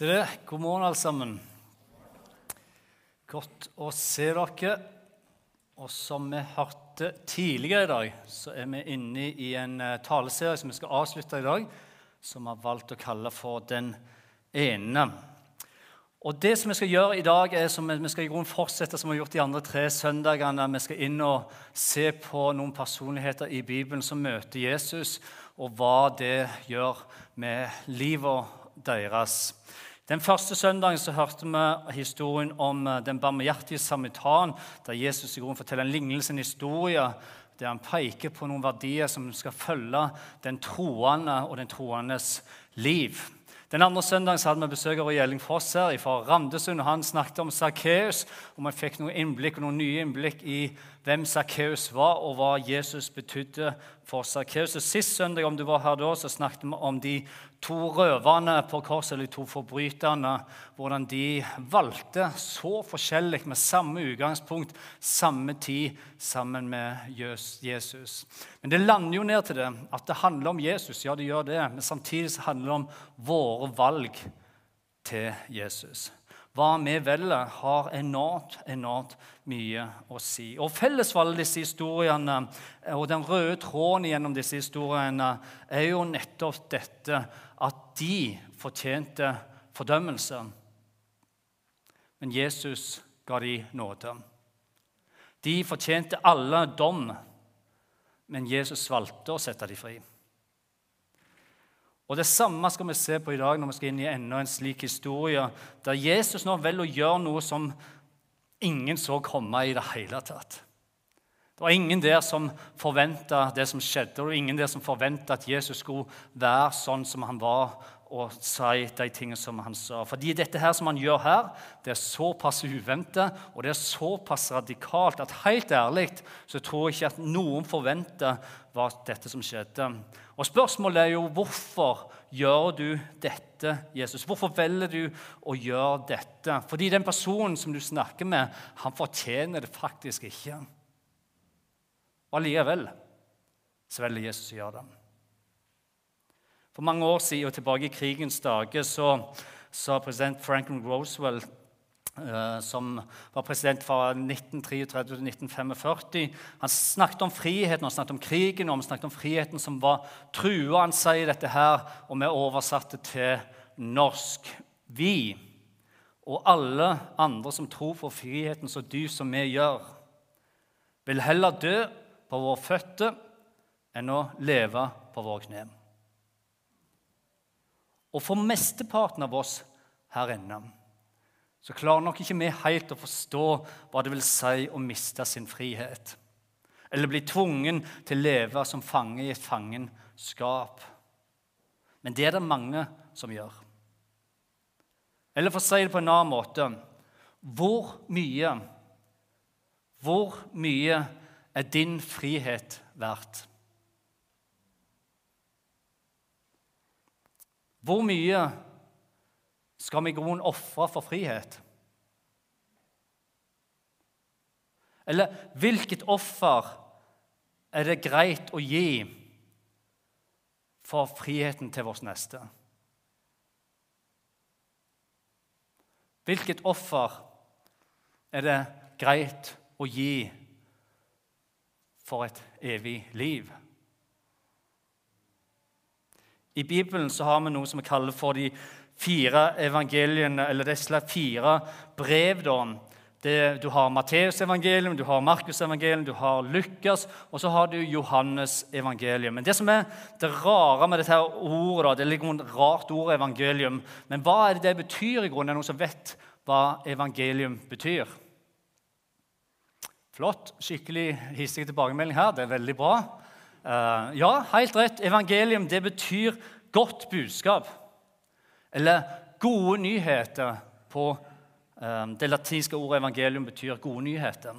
Se det. God morgen, alle sammen. Godt å se dere. Og som vi hørte tidligere i dag, så er vi inne i en eh, taleserie som vi skal avslutte i dag, som vi har valgt å kalle for Den ene. Og det som Vi skal gjøre i dag er som vi skal i grunn fortsette som vi har gjort de andre tre søndagene. Vi skal inn og se på noen personligheter i Bibelen som møter Jesus, og hva det gjør med livet deres. Den første søndagen så hørte vi historien om eh, den barmhjertige samaritan, der Jesus i grunn forteller en lignelse, en historie, der han peker på noen verdier som skal følge den troende og den troendes liv. Den andre søndagen så hadde vi besøk av Gjelling Foss her fra Randesund. og Han snakket om Sakkeus, og vi fikk noen innblikk og noen nye innblikk i hvem Sakkeus var, og hva Jesus betydde for Sakkeus. Sist søndag om du var her da, så snakket vi om de to røverne på korset, eller de to forbryterne. Hvordan de valgte så forskjellig, med samme utgangspunkt, samme tid, sammen med Jesus. Men det lander jo ned til det at det handler om Jesus. Ja, det gjør det. Men samtidig handler det om våre valg til Jesus. Hva vi velger, har enormt, enormt mye å si. Og Felles for alle disse historiene og den røde tråden gjennom disse historiene er jo nettopp dette at de fortjente fordømmelse. Men Jesus ga de nåde. De fortjente alle dom, men Jesus valgte å sette dem fri. Og Det samme skal vi se på i dag når vi skal inn i enda en slik historie, der Jesus nå velger å gjøre noe som ingen så komme i det hele tatt. Det var ingen der som forventa det som skjedde, og ingen der som forventa at Jesus skulle være sånn som han var, og si de tingene som han sa. Fordi dette her som han gjør her, det er såpass uventet og det er såpass radikalt at helt ærlig så tror jeg ikke at noen forventer var dette som skjedde. Og Spørsmålet er jo hvorfor gjør du dette, Jesus? Hvorfor velger du å gjøre dette? Fordi den personen som du snakker med, han fortjener det faktisk ikke. Og allikevel så velger Jesus å gjøre det. For mange år siden og tilbake i krigens dager så sa president Franklin Roosevelt eh, som var president fra 1933 til 1945. Han snakket om friheten, han snakket om krigen og han snakket om friheten som var trua. Han sier dette her, og vi oversatte til norsk. Vi og alle andre som tror på friheten så du som vi gjør, vil heller dø på våre føtter enn å leve på våre kne. Og for mesteparten av oss her inne så klarer nok ikke vi helt å forstå hva det vil si å miste sin frihet. Eller bli tvungen til å leve som fange i et fangenskap. Men det er det mange som gjør. Eller for å si det på en annen måte Hvor mye Hvor mye er din frihet verdt? Hvor mye skal vi i grunnen ofre for frihet? Eller hvilket offer er det greit å gi for friheten til vår neste? Hvilket offer er det greit å gi for et evig liv? I Bibelen så har vi noe som vi kaller for de fire evangeliene, eller disse fire brev. Det, du har Matteusevangeliet, du har Markusevangeliet, du har Lukas, og så har du Johannes evangelium. Men Det som er det rare med dette ordet, da, det er et rart ord, evangelium, men hva er det det betyr i grunnen? Er noen som vet hva evangelium betyr? Flott. Skikkelig hissig tilbakemelding her. Det er veldig bra. Uh, ja, helt rett. Evangelium det betyr godt budskap. Eller gode nyheter på um, Det latinske ordet evangelium betyr gode nyheter.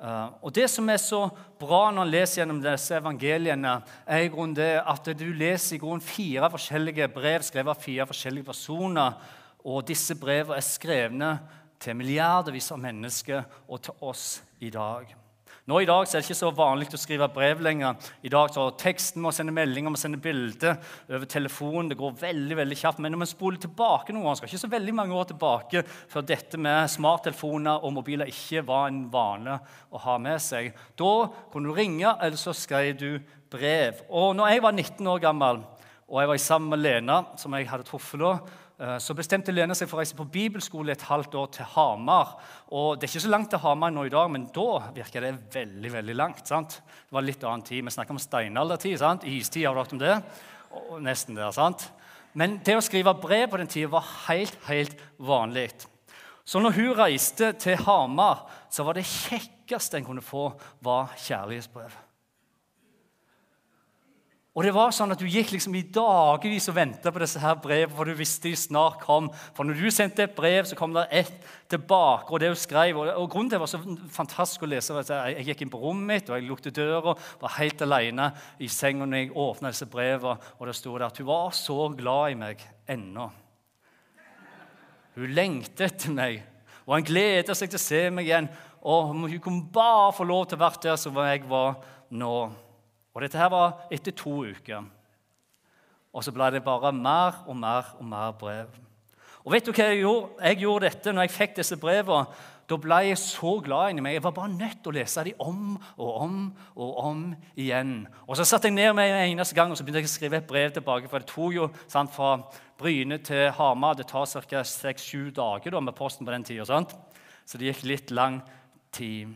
Uh, og Det som er så bra når en leser gjennom disse evangeliene, er i grunnen det at du leser i grunnen fire forskjellige brev skrevet av fire forskjellige personer. Og disse brevene er skrevne til milliardervis av mennesker og til oss i dag. Nå I dag er det ikke så vanlig å skrive brev lenger. I dag så Teksten må sende meldinger, må sende bilder over telefonen. Det går veldig veldig kjapt. Men når vi spoler tilbake noen år, skal ikke så veldig mange år tilbake før dette med smarttelefoner og mobiler ikke var en vane å ha med seg. Da kunne du ringe, eller så skrev du brev. Og når jeg var 19 år gammel, og jeg var sammen med Lena, som jeg hadde truffet da, så bestemte Lene seg for å reise på bibelskole et halvt år til Hamar. Og Det er ikke så langt til Hamar nå i dag, men da virker det veldig veldig langt. sant? Det var litt annen tid. Vi snakker om steinaldertid. sant? Istid, har du hørt om det? Og nesten der, sant? Men det å skrive brev på den tida var helt, helt vanlig. Så når hun reiste til Hamar, så var det kjekkeste en kunne få, var kjærlighetsbrev. Og det var sånn at Du gikk liksom i dagevis og venta på disse her brevene, for du visste de snart kom. For når du sendte et brev, så kom det ett tilbake. Og det hun skrev, og, og grunnen til det var så fantastisk å lese, jeg, jeg gikk inn på rommet mitt og jeg lukket døra, var helt alene i senga når jeg åpna disse brevene, og det sto der at hun var så glad i meg ennå. Hun lengtet etter meg, og han gleder seg til å se meg igjen. Og hun kunne bare få lov til å være der som jeg var nå. Og dette her var etter to uker. Og så ble det bare mer og mer og mer brev. Og vet du hva Jeg gjorde Jeg gjorde dette når jeg fikk disse brevene. Da ble jeg så glad inni meg. Jeg var bare nødt til å lese dem om og om og om igjen. Og Så satte jeg ned med en eneste gang og så begynte jeg å skrive et brev tilbake. For det tok jo sant, fra Bryne til Hamar. Det tar ca. seks-sju dager da, med posten på den tida. Så det gikk litt lang tid.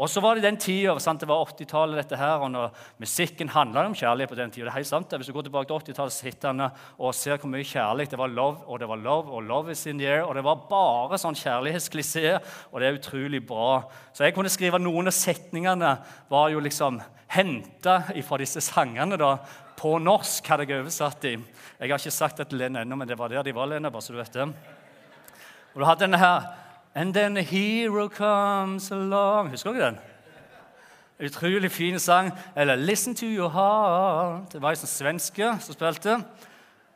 Og så var det den tida, det var 80-tallet, dette her, og når musikken handla om kjærlighet på den tida. Det er helt sant, Hvis du går tilbake til 80-tallshitene og ser hvor mye kjærlighet det var love, og det var love, og love is in the air, og det var bare sånn kjærlighetsklisé, og det er utrolig bra. Så jeg kunne skrive noen av setningene var jo liksom henta fra disse sangene da, på norsk, hadde jeg oversatt dem. Jeg har ikke sagt det til Lene ennå, men det var der de var, Lene, bare så du vet det. Og du hadde denne her And then a hero comes along. Husker dere den? Utrolig fin sang. Eller 'Listen to your heart'. Det var en sånn svenske som spilte.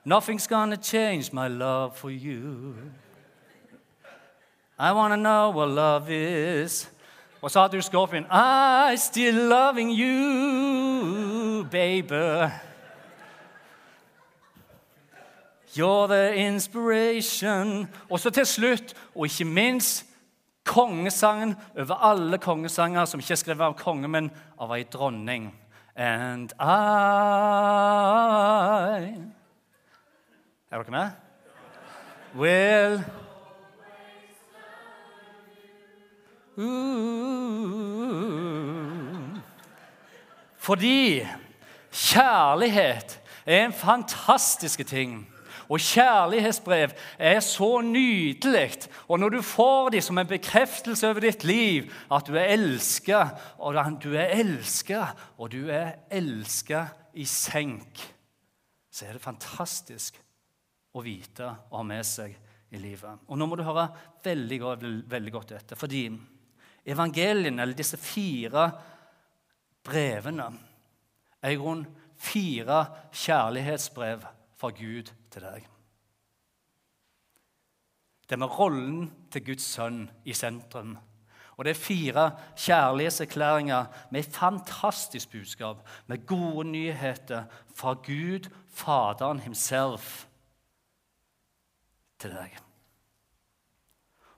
'Nothing's gonna change my love for you'. I wanna know what love is. Og så hadde du Scorpion. 'I still loving you, baby'. You're the inspiration. Og så til slutt, og ikke minst, kongesangen over alle kongesanger som ikke er skrevet av konge, men av ei dronning. And I Er dere med? Will Ooh. Fordi kjærlighet er en fantastisk ting. Og kjærlighetsbrev er så nydelig. Og når du får dem som en bekreftelse over ditt liv, at du er elska, og du er elska, og du er elska i senk, så er det fantastisk å vite og ha med seg i livet. Og nå må du høre veldig, veldig godt etter. Fordi evangeliene, eller disse fire brevene, er i grunnen fire kjærlighetsbrev fra Gud til deg. Det er med rollen til Guds sønn i sentrum. Og det er fire kjærlighetserklæringer med et fantastisk budskap, med gode nyheter fra Gud, Faderen himself, til deg.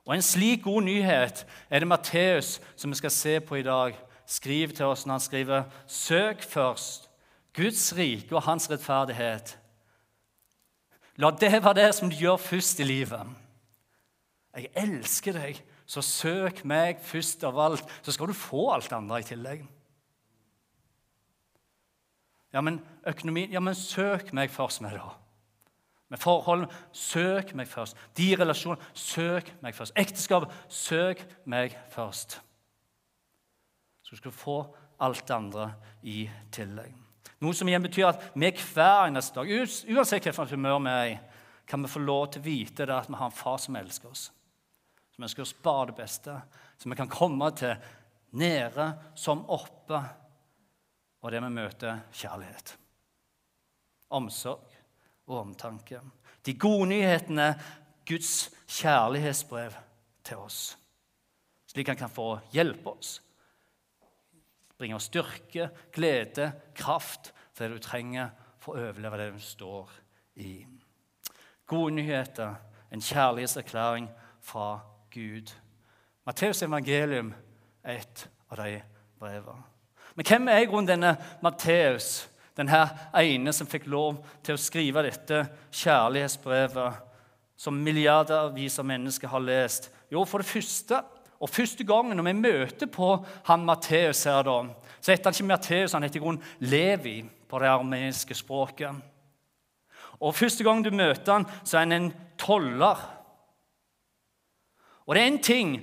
Og En slik god nyhet er det Matteus, som vi skal se på i dag, skriver til oss når han skriver Søk først Guds rike og hans rettferdighet La det være det som du gjør først i livet. Jeg elsker deg, så søk meg først av alt, så skal du få alt andre i tillegg. Ja, men økonomien Ja, men søk meg først med det. Med forhold søk meg først. De relasjonene søk meg først. Ekteskap søk meg først. Så skal du få alt det andre i tillegg. Noe som igjen betyr at vi hver eneste dag, uansett hvilket humør vi er i, kan vi få lov til å vite at vi har en far som elsker oss. Som ønsker oss bare det beste. Som vi kan komme til nede som oppe. Og det vi møter kjærlighet. Omsorg og omtanke. De gode nyhetene Guds kjærlighetsbrev til oss. Slik han kan få hjelpe oss Bringer styrke, glede, kraft til det du trenger for å overleve det du står i. Gode nyheter, en kjærlighetserklæring fra Gud. Matteus evangelium er et av de brevene. Men hvem er i grunnen denne Matteus, denne ene som fikk lov til å skrive dette kjærlighetsbrevet, som milliardervis av mennesker har lest? Jo, for det første og Første gangen når vi møter på han Matteus her, da, så heter han ikke Matteus, han heter i grunnen Levi på det armeniske språket. Og Første gang du møter han, så er han en toller. Og det er en ting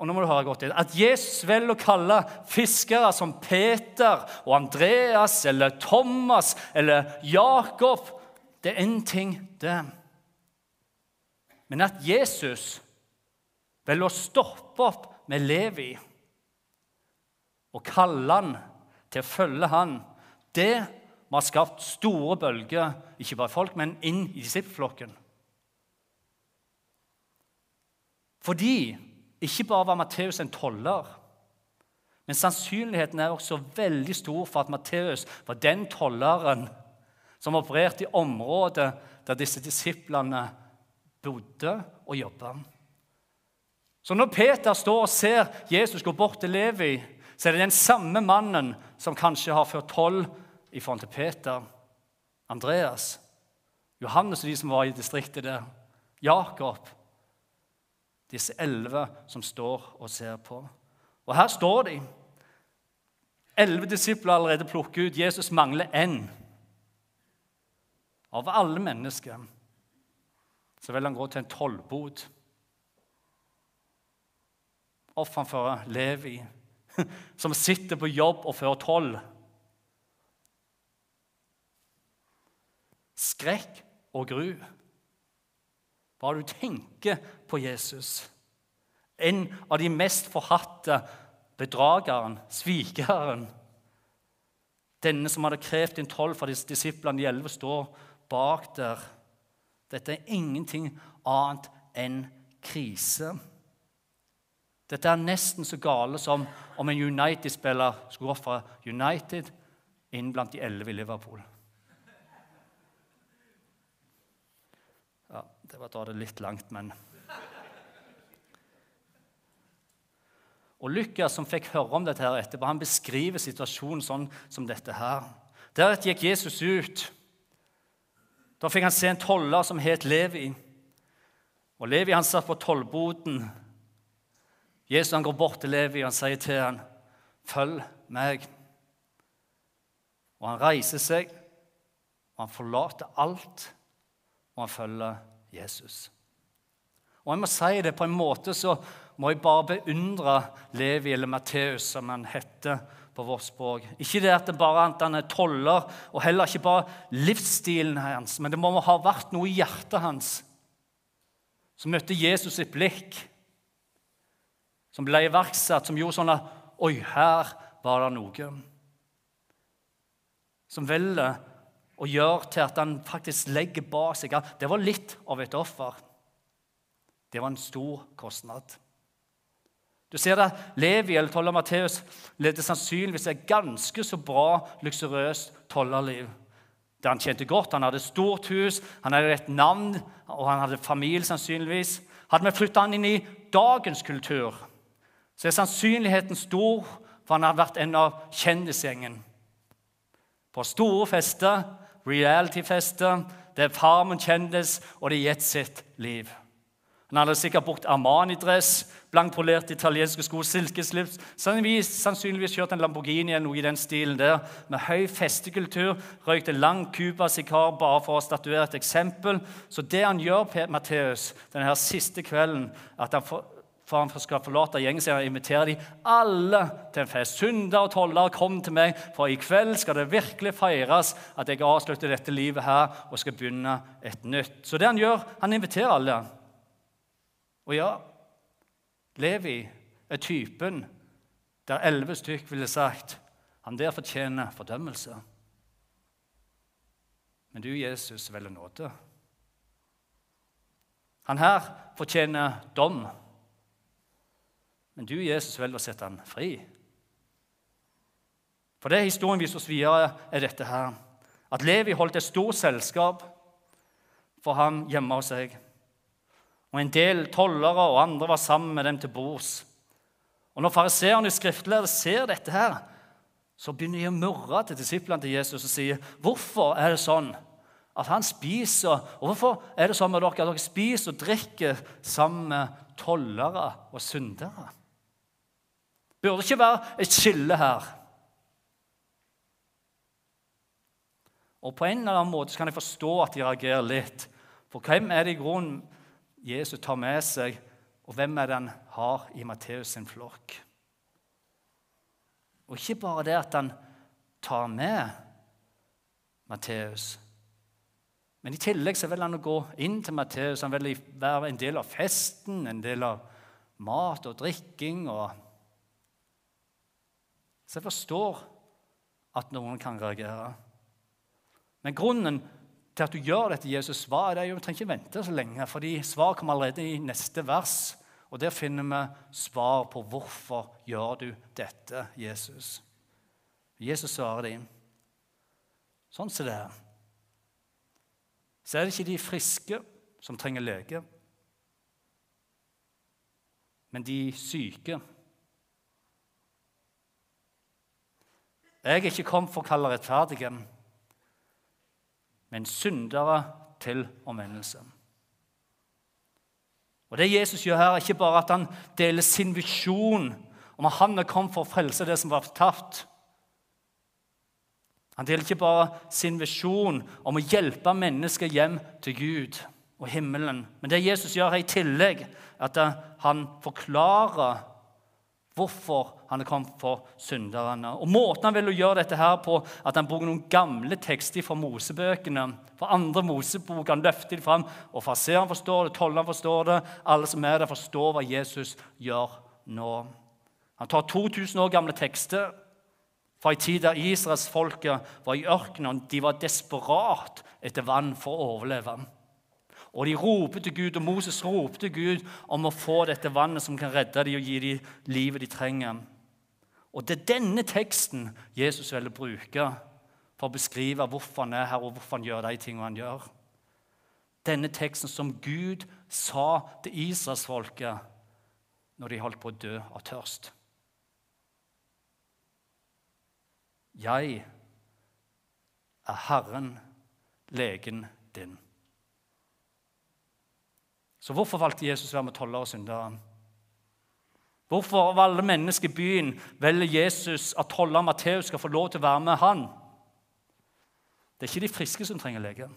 og nå må du høre godt inn, at Jesus velger å kalle fiskere som Peter og Andreas eller Thomas eller Jakob Det er én ting, det. Men at Jesus velger å stoppe opp med Levi og kalle han til å følge han, det må ha skapt store bølger, ikke bare folk, men inn i disippelflokken. Fordi ikke bare var Matteus en toller, men sannsynligheten er også veldig stor for at Matteus var den tolleren som opererte i området der disse disiplene bodde og jobba. Så når Peter står og ser Jesus gå bort til Levi, så er det den samme mannen som kanskje har ført toll i forhold til Peter, Andreas, Johannes og de som var i distriktet der, Jakob Disse elleve som står og ser på. Og her står de. Elleve disipler allerede plukket ut. Jesus mangler én. Av alle mennesker så vil han gå til en tollbod offenfor Levi, som sitter på jobb og fører toll. Skrekk og gru. Hva du tenker på Jesus, en av de mest forhatte bedrageren, svikeren Denne som hadde krevd inn toll fra disiplene, de elleve står bak der. Dette er ingenting annet enn krise. Dette er nesten så gale som om en United-spiller skulle gå fra United inn blant de elleve i Liverpool. Ja, Det var å dra det litt langt, men Og Lukas, som fikk høre om dette her etterpå, han beskriver situasjonen sånn som dette her. Deretter gikk Jesus ut. Da fikk han se en toller som het Levi. Og Levi han satt på tollboden Jesus han går bort til Levi og han sier til ham, 'Følg meg.' Og han reiser seg, og han forlater alt, og han følger Jesus. Og jeg må si det på en måte så må jeg bare beundre Levi, eller Matteus, som han heter på vårt språk. Ikke det at det bare at han er toller, og heller ikke bare livsstilen hans, men det må ha vært noe i hjertet hans som møtte Jesus sitt blikk som ble iverksatt, som gjorde sånn at Oi, her var det noe. Som velger å gjøre til at han faktisk legger bak seg Det var litt av et offer. Det var en stor kostnad. Du ser det, Levi eller toller Matteus levde sannsynligvis et ganske så bra, luksuriøst tollerliv. Der han tjente godt, han hadde stort hus, han hadde et navn og han hadde familie sannsynligvis. Hadde vi flytta han inn i dagens kultur, så er sannsynligheten stor for han har vært en av kjendisgjengen. På store fester, reality-fester, der Farmen kjendes, og det gitt sitt liv. Han hadde sikkert brukt Armani-dress, blankpolerte italienske sko, silkeslips. Sannsynligvis kjørt en Lamborghini eller noe i den stilen der, med høy festekultur. Røykte lang Cuba-sikar bare for å statuere et eksempel. Så det han gjør, Matteus, denne siste kvelden, at han får for han skal forlate gjengen sin og invitere de alle til en fest. Syndere og tollere, kom til meg, for i kveld skal det virkelig feires at jeg avslutter dette livet her og skal begynne et nytt. Så det han gjør, han inviterer alle. Og ja, Levi er typen der elleve stykk ville sagt han der fortjener fordømmelse. Men du, Jesus, velger nåde. Han her fortjener dom. Men du, Jesus, velger å sette ham fri. For det historien viser oss videre, er dette her. At Levi holdt et stort selskap for ham hjemme hos seg. Og En del tollere og andre var sammen med dem til bords. Og Når fariseerne og skriftlærde ser dette, her, så begynner de å murre til disiplene til Jesus og sier, 'Hvorfor er det sånn at han spiser Og hvorfor er det sånn med dere at dere spiser og drikker sammen med tollere og syndere? Burde ikke være et skille her? Og På en eller annen måte kan jeg forstå at de reagerer litt. For hvem er det i grunnen Jesus tar med seg, og hvem er det han har i Matteus sin flokk? Og ikke bare det at han tar med Matteus, men i tillegg så vil han gå inn til Matteus. Han vil være en del av festen, en del av mat og drikking. Og så jeg forstår at noen kan reagere. Men grunnen til at du gjør dette, Jesus, svar er jo, du trenger ikke vente så lenge, fordi svar kommer allerede i neste vers. Og Der finner vi svar på hvorfor gjør du dette, Jesus. Jesus svarer dem. Sånn som det er. Så er det ikke de friske som trenger lege, men de syke. Jeg er ikke kommet for å kalle rettferdige, men syndere til omvendelse. Og Det Jesus gjør her, er ikke bare at han deler sin visjon om at han er kommet for å frelse det som var tapt. Han deler ikke bare sin visjon om å hjelpe mennesker hjem til Gud og himmelen. Men det Jesus gjør her i tillegg, er at han forklarer hvorfor han er kommet for synderne. Og Måten han vil gjøre dette her på, at han bruker noen gamle tekster fra Mosebøkene. Fra andre Mosebok, Han løfter dem fram, og Farseeren forstår det, tolleren forstår det. Alle som er der, forstår hva Jesus gjør nå. Han tar 2000 år gamle tekster fra en tid der israelsfolket var i ørkenen. De var desperat etter vann for å overleve. Og de roper til Gud, og Moses ropte Gud om å få dette vannet som kan redde dem og gi dem livet de trenger. Og Det er denne teksten Jesus ville bruke for å beskrive hvorfor han er her, og hvorfor han gjør de tingene han gjør. Denne teksten som Gud sa til israelsfolket når de holdt på å dø av tørst. Jeg er Herren, legen din. Så hvorfor valgte Jesus å være med tollere og syndere? Hvorfor av alle mennesker i byen velger Jesus at tolleren Matteus skal få lov til å være med han? Det er ikke de friske som trenger lege,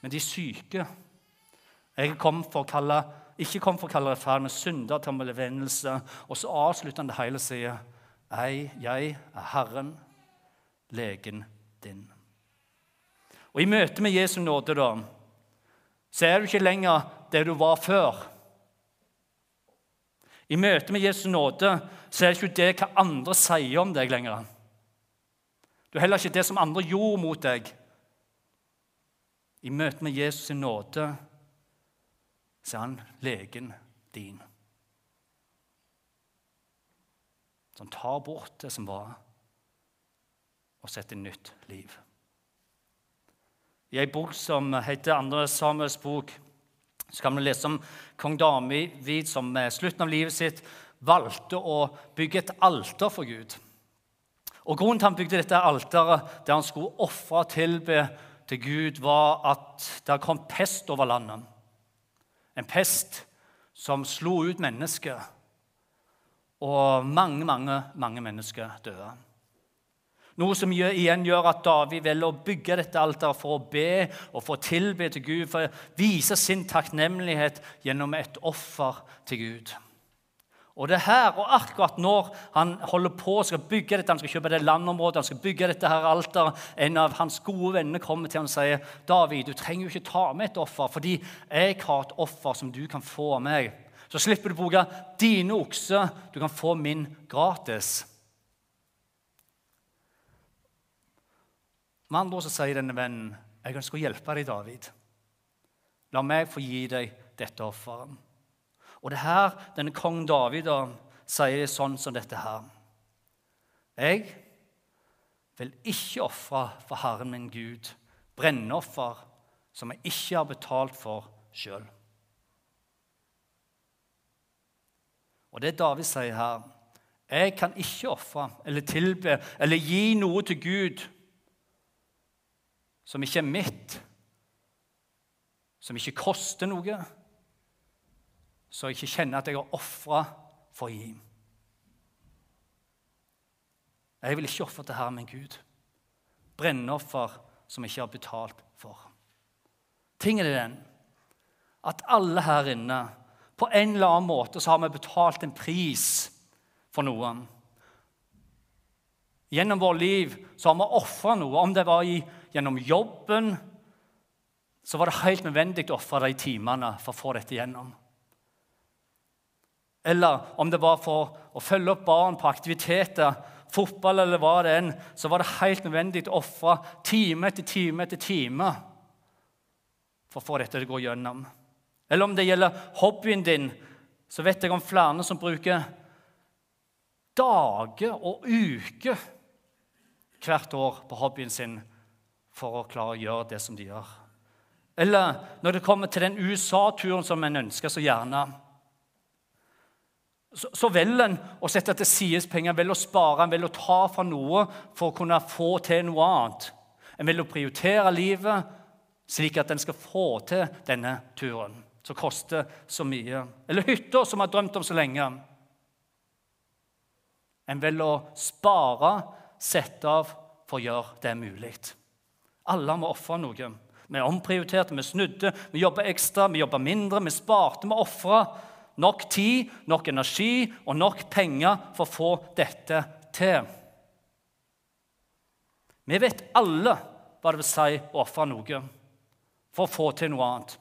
men de syke. Jeg kom for å kalle, ikke kom for å kalle rettferd, men synder til omvendelse. Og så avslutter han det hele og sier, Ei, jeg er Herren, legen din. Og I møte med Jesu nåde da, så er du ikke lenger det du var før. I møte med Jesu nåde så er det ikke det hva andre sier om deg lenger. Du er heller ikke det som andre gjorde mot deg. I møte med Jesus' nåde så er han legen din. Som tar bort det som var, og setter nytt liv. I ei bok som heter 'Andre Samuels bok', så kan vi lese om kong David som ved slutten av livet sitt valgte å bygge et alter for Gud. Og Grunnen til han bygde dette alteret, der han skulle ofre og tilbe til Gud, var at det kom pest over landet. En pest som slo ut mennesker. Og mange, mange, mange mennesker døde. Noe som igjen gjør at David velger å bygge dette alteret for å be og for å tilbe til Gud, for å vise sin takknemlighet gjennom et offer til Gud. Og det her, og akkurat når han holder på skal bygge dette, han skal kjøpe det landområdet, han skal bygge dette her alteret, en av hans gode venner kommer til ham og sier David, du trenger jo ikke ta med et offer, fordi jeg har et offer som du kan få av meg. Så slipper du å bruke dine okser. Du kan få min gratis. Med andre ord sier denne vennen jeg ønsker å hjelpe deg, David. La meg få gi deg dette offeret. Og det her denne kong David da, sier sånn som dette her. Jeg vil ikke ofre for Herren min Gud brennoffer som jeg ikke har betalt for sjøl. Og det David sier her Jeg kan ikke ofre eller tilbe eller gi noe til Gud som ikke er mitt, som ikke koster noe, så jeg ikke kjenner at jeg har ofra for å gi. Jeg vil ikke ofre til Herren min Gud. Brennoffer som jeg ikke har betalt for. Tingen er den at alle her inne på en eller annen måte så har vi betalt en pris for noen. Gjennom vårt liv så har vi ofra noe. Om det var i, gjennom jobben, så var det helt nødvendig å ofre de timene for å få dette gjennom. Eller om det var for å følge opp barn på aktiviteter, fotball eller hva det enn, så var det helt nødvendig å ofre time etter time etter time for å få dette til å gå gjennom. Eller om det gjelder hobbyen din, så vet jeg om flere som bruker dager og uker hvert år på hobbyen sin for å klare å gjøre det som de gjør. Eller når det kommer til den USA-turen som en ønsker så gjerne så, så velger en å sette til side penger, en velger å spare, en velger å ta fra noe for å kunne få til noe annet. En velger å prioritere livet slik at en skal få til denne turen, som koster så mye. Eller hytta som vi har drømt om så lenge. En velger å spare, sette av for å gjøre det mulig. Alle må ofre noe. Vi omprioriterte, vi snudde, vi jobba ekstra, vi jobba mindre, vi sparte, vi ofra nok tid, nok energi og nok penger for å få dette til. Vi vet alle hva det vil si å ofre noe for å få til noe annet.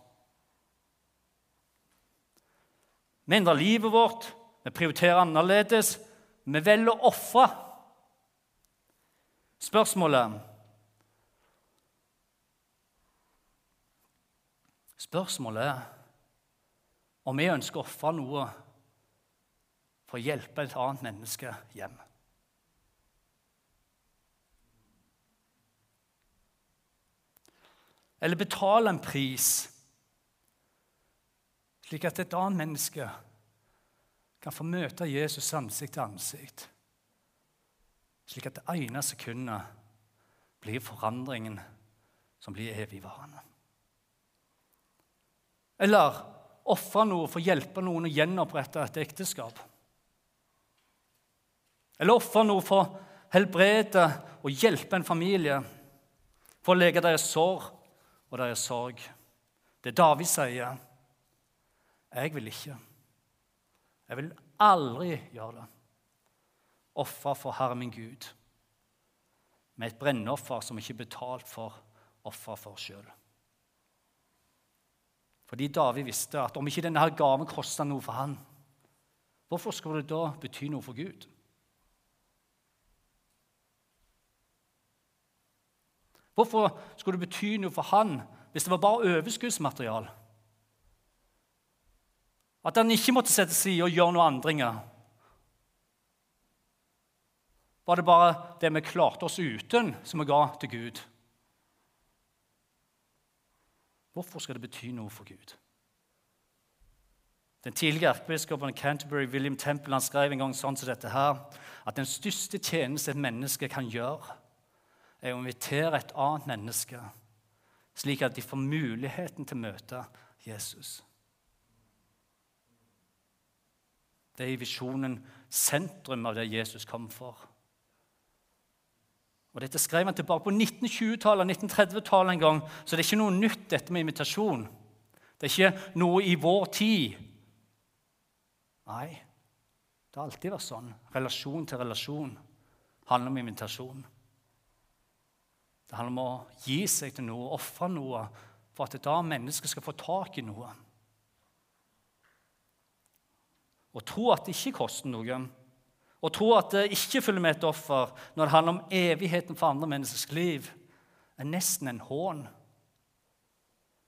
Vi endrer livet vårt, vi prioriterer annerledes. Vi velger å ofre. Spørsmålet Spørsmålet er om vi ønsker å ofre noe for å hjelpe et annet menneske hjem. Eller betale en pris, slik at et annet menneske kan få møte Jesus ansikt til ansikt. Slik at det ene sekundet blir forandringen som blir evigvarende. Eller ofre noe for å hjelpe noen å gjenopprette et ekteskap. Eller ofre noe for å helbrede og hjelpe en familie, for å lege deres sår og deres sorg. Det David sier, 'Jeg vil ikke'. Jeg vil aldri gjøre det. Ofre for Herre min Gud med et brennoffer som ikke er betalt for offer for sjøl. Fordi David visste at om ikke denne her gaven kosta noe for han, hvorfor skulle det da bety noe for Gud? Hvorfor skulle det bety noe for han hvis det var bare overskuddsmateriale? At han ikke måtte sette seg i og gjøre noen andringer? Var det bare det vi klarte oss uten, som vi ga til Gud? Hvorfor skal det bety noe for Gud? Den tidligere erkebiskopen Canterbury, William Temple, han skrev en gang sånn som dette her, at den største tjeneste et menneske kan gjøre, er å invitere et annet menneske, slik at de får muligheten til å møte Jesus. Det er i visjonen sentrum av det Jesus kom for. Og Dette skrev han tilbake på 1920-tallet og 1930-tallet en gang, så det er ikke noe nytt, dette med invitasjon. Det er ikke noe i vår tid. Nei, det har alltid vært sånn. Relasjon til relasjon handler om invitasjon. Det handler om å gi seg til noe, ofre noe, for at et annet menneske skal få tak i noe. Å tro at det ikke koster noe, og tro at det ikke følger med et offer når det handler om evigheten for andre menneskers liv, er nesten en hån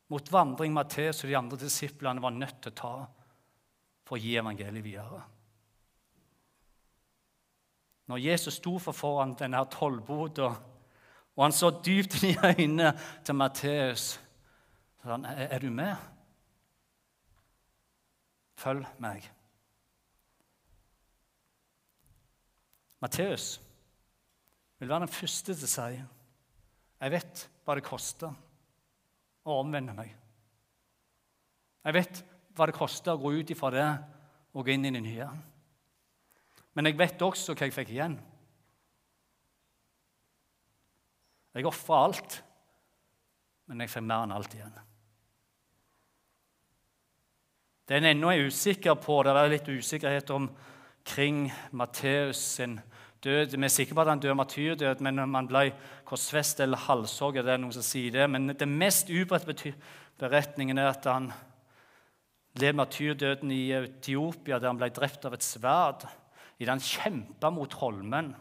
mot vandring Matteus og de andre disiplene var nødt til å ta for å gi evangeliet videre. Når Jesus sto for foran denne tollboda, og han så dypt inn i øynene til Matteus, sa han, 'Er du med?' Følg meg. Matteus vil være den første til å si jeg vet hva det koster å omvende meg. Jeg vet hva det koster å gå ut ifra det og gå inn i det nye. Men jeg vet også hva jeg fikk igjen. Jeg ofra alt, men jeg fikk mer enn alt igjen. Det en ennå er usikker på, det er litt usikkerhet omkring Matteus sin død. Vi er sikre på at han døde martyrdød, men om han ble korsfest eller halshogget, det er noen som sier det. Men den mest utbredte beretningen er at han led martyrdøden i Etiopia, der han ble drept av et sverd idet han kjempa mot trollmenn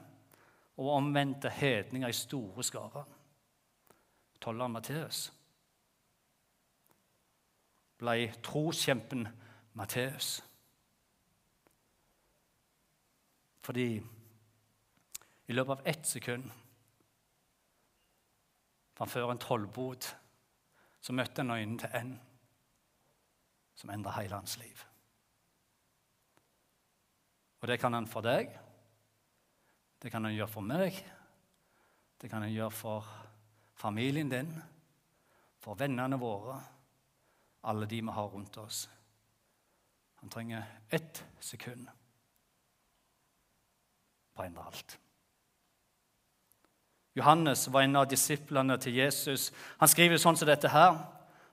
og omvendte hedninger i store skarer. Tolleren Matteus ble troskjempen Matteus. Fordi i løpet av ett sekund framfor en tollbod så møtte han øynene til en som endra hele hans liv. Og det kan han for deg, det kan han gjøre for meg, det kan han gjøre for familien din, for vennene våre alle de vi har rundt oss. Han trenger ett sekund endre alt. Johannes var en av disiplene til Jesus. Han skriver sånn som dette her,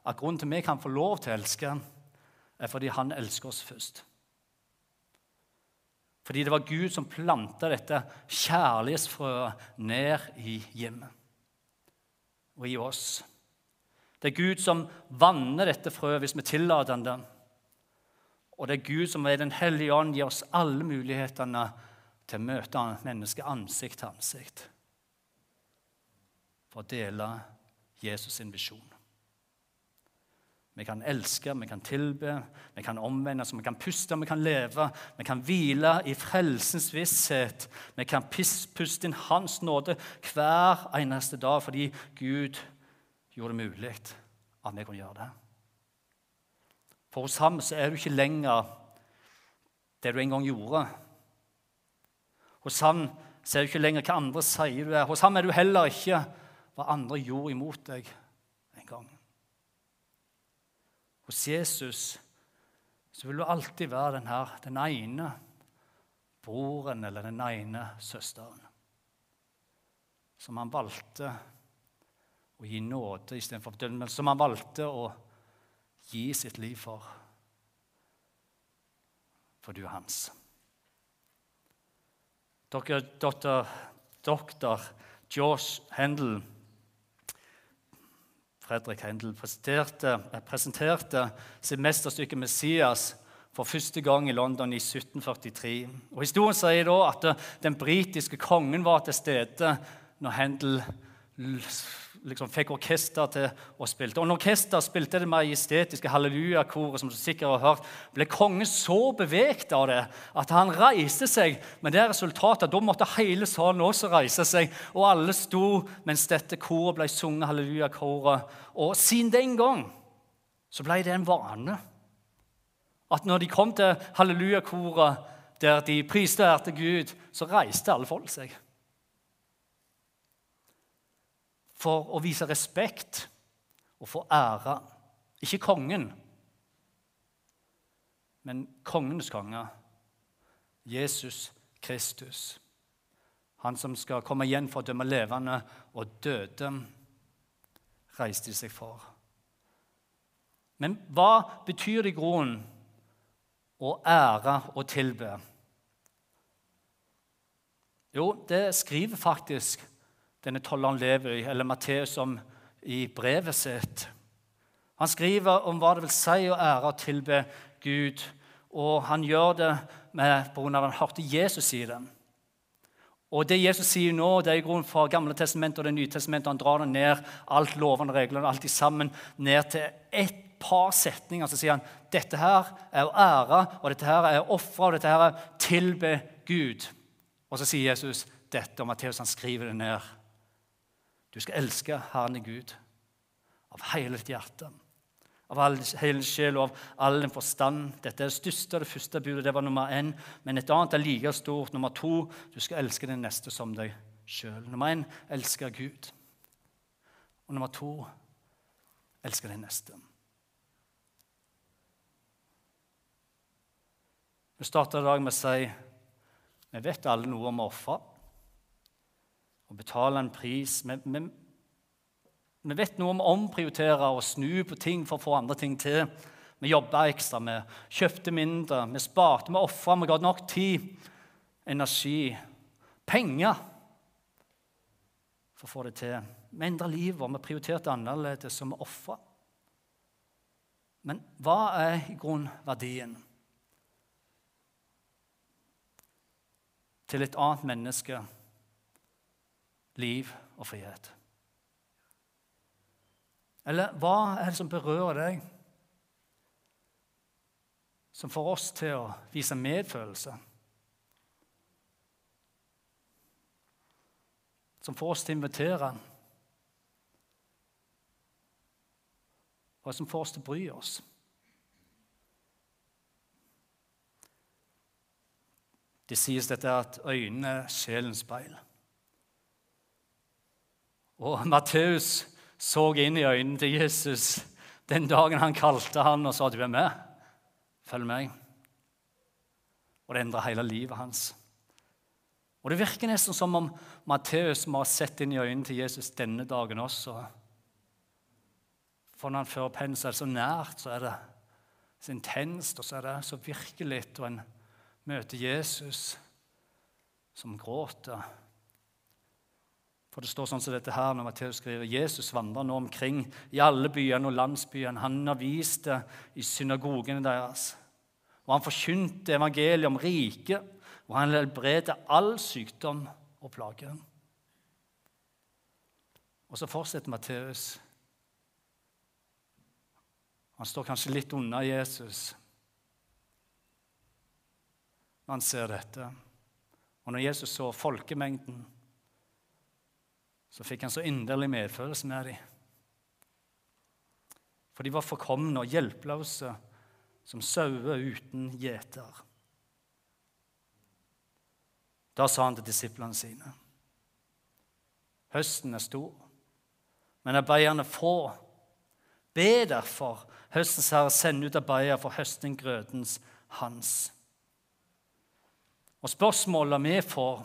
at grunnen til at vi kan få lov til å elske, er fordi han elsker oss først. Fordi det var Gud som planta dette kjærlighetsfrøet ned i hjemmet og i oss. Det er Gud som vanner dette frøet hvis vi tillater det. Og det er Gud som ved Den hellige ånd gir oss alle mulighetene til å møte mennesket ansikt til ansikt for å dele Jesus sin visjon. Vi kan elske, vi kan tilbe, vi kan omvende oss, vi kan puste, vi kan leve. Vi kan hvile i frelsens visshet. Vi kan puste inn Hans nåde hver eneste dag fordi Gud gjorde det mulig at vi kunne gjøre det. For hos ham så er du ikke lenger det du en gang gjorde. Hos ham så er du ikke lenger hva andre sier du er. Hos ham er du heller ikke hva andre gjorde imot deg en gang. Hos Jesus så vil du alltid være den, her, den ene broren eller den ene søsteren som han valgte å gi nåde istedenfor fordømmelse, som han valgte å gi sitt liv for. For du er hans. Dere, doktor, doktor Josh Hendel Fredrik Hendel presenterte, presenterte sitt mesterstykke 'Messias' for første gang i London i 1743. Og Historien sier da at den britiske kongen var til stede når Hendel liksom fikk orkester til å spille. Og når orkester spilte det majestetiske hallelujakoret, som du sikkert har hørt, ble kongen så beveget av det at han reiste seg. Men det resultatet, da måtte hele salen også reise seg, og alle sto mens dette koret ble sunget, hallelujakoret. Og siden den gang så ble det en vane at når de kom til hallelujakoret, der de priste og ærte Gud, så reiste alle folk seg. For å vise respekt og få ære. Ikke kongen, men kongenes konge, Jesus Kristus. Han som skal komme igjen for å dømme levende og døde, reiste de seg for. Men hva betyr det i grunnen å ære og tilbe? Jo, det skriver faktisk denne tolleren lever i, eller Matteus om i brevet sitt. Han skriver om hva det vil si å ære og tilbe Gud, og han gjør det med, på grunn av at han hørte Jesus si det. Og Det Jesus sier nå, det er i grunnen fra Gamle testamentet og Det nye testamentet. Han drar det ned, alt lovene reglene, alt sammen, ned til ett par setninger. Så sier han dette her er å ære, og dette her er å ofre, og dette her er å tilbe Gud. Og så sier Jesus dette, og Matteus han skriver det ned. Du skal elske Herren i Gud av hele ditt hjerte, av all, hele sjel og av all din forstand. Dette er det største og det første budet. Det var nummer én. Men et annet er like stort. Nummer to du skal elske den neste som deg sjøl. Nummer én elske Gud. Og nummer to elske den neste. Vi starter i dag med å si vi vet alle noe om å ofre og betale en pris. Vi, vi, vi, vet noe om å omprioritere og snu på ting for å få andre ting til. Vi jobba ekstra, vi kjøpte mindre, vi sparte, vi ofra, vi ga nok tid, energi, penger for å få det til. Vi endra livet vi prioriterte annerledes, som vi ofra. Men hva er i grunnen verdien? til et annet menneske liv og frihet? Eller hva er det som berører deg, som får oss til å vise medfølelse? Som får oss til å invitere? Og som får oss til å bry oss? Det sies dette at øynene er sjelens speil. Og Matteus så inn i øynene til Jesus den dagen han kalte han og sa du er med. Følg meg. Og det endra hele livet hans. Og Det virker nesten som om Matteus må ha sett inn i øynene til Jesus denne dagen også. For når han fører pennen, så er det så nært, så er det så intenst, og så er det så virkelig. og en møter Jesus som gråter. For det står sånn som dette her når Matteus skriver Jesus vandrer nå omkring i alle byene og landsbyene. Han underviste i synagogene deres. Og han forkynte evangeliet om riket, og han helbredet all sykdom og plage. Og så fortsetter Matteus. Han står kanskje litt unna Jesus når han ser dette. Og når Jesus så folkemengden, så fikk han så inderlig medfølelse med dem. For de var forkomne og hjelpeløse som sauer uten gjeter. Da sa han til disiplene sine.: Høsten er stor, men arbeiderne få. Be derfor høstens herre sende ut arbeidere for høstinggrøtens hans. Og spørsmålet vi får,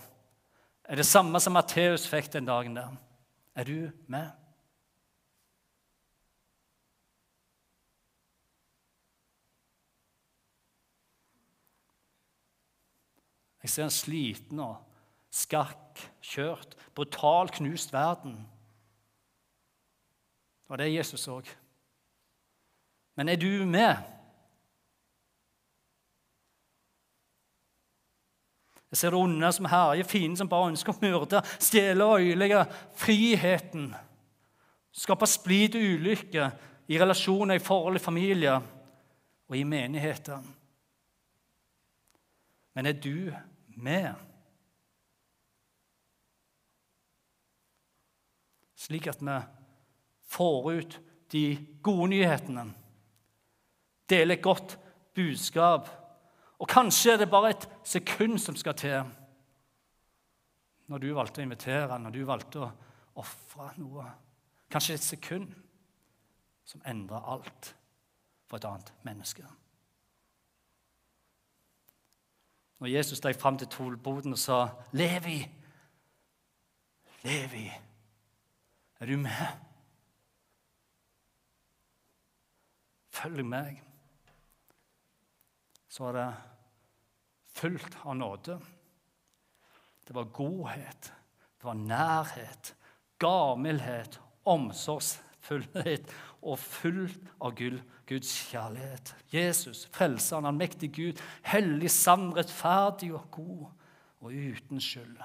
er det samme som Matteus fikk den dagen der. Er du med? Jeg ser en sliten og skakk, kjørt, brutalt knust verden. Og Det er Jesus òg. Men er du med? Jeg ser det onde som herjer, fienden som bare ønsker å myrde, stjele og ødelegge friheten. Skape splid og ulykke i relasjoner, i forhold, i familie og i menigheter. Men er du med? Slik at vi får ut de gode nyhetene, deler et godt budskap og kanskje er det bare et sekund som skal til når du valgte å invitere, når du valgte å ofre noe. Kanskje et sekund som endrer alt for et annet menneske. Når Jesus steg fram til tolboden og sa, 'Levi, Levi, er du med?' Følg meg så var det fullt av nåde. Det var godhet, det var nærhet, gavmildhet, omsorgsfullhet og fullt av Guds kjærlighet. Jesus, frelseren, allmektig Gud, hellig, sann, rettferdig og god og uten skyld.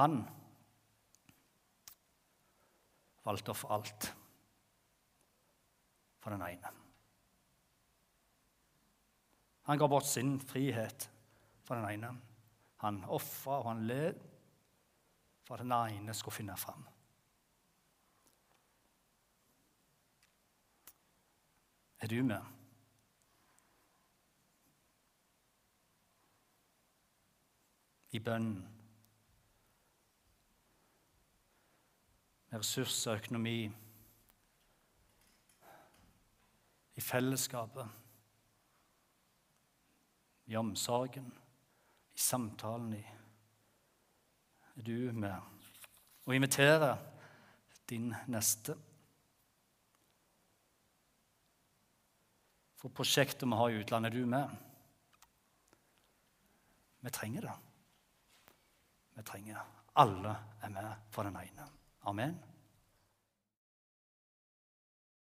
Han valgte få alt for den ene. Han ga bort sin frihet for den ene. Han ofra og han led for at den ene skulle finne fram. Er du med? I bønnen. Med ressurser, og økonomi. I fellesskapet. I omsorgen. I samtalen. i er du med og invitere din neste. For prosjektet vi har i utlandet, er du med? Vi trenger det. Vi trenger Alle er med for den ene. Amen.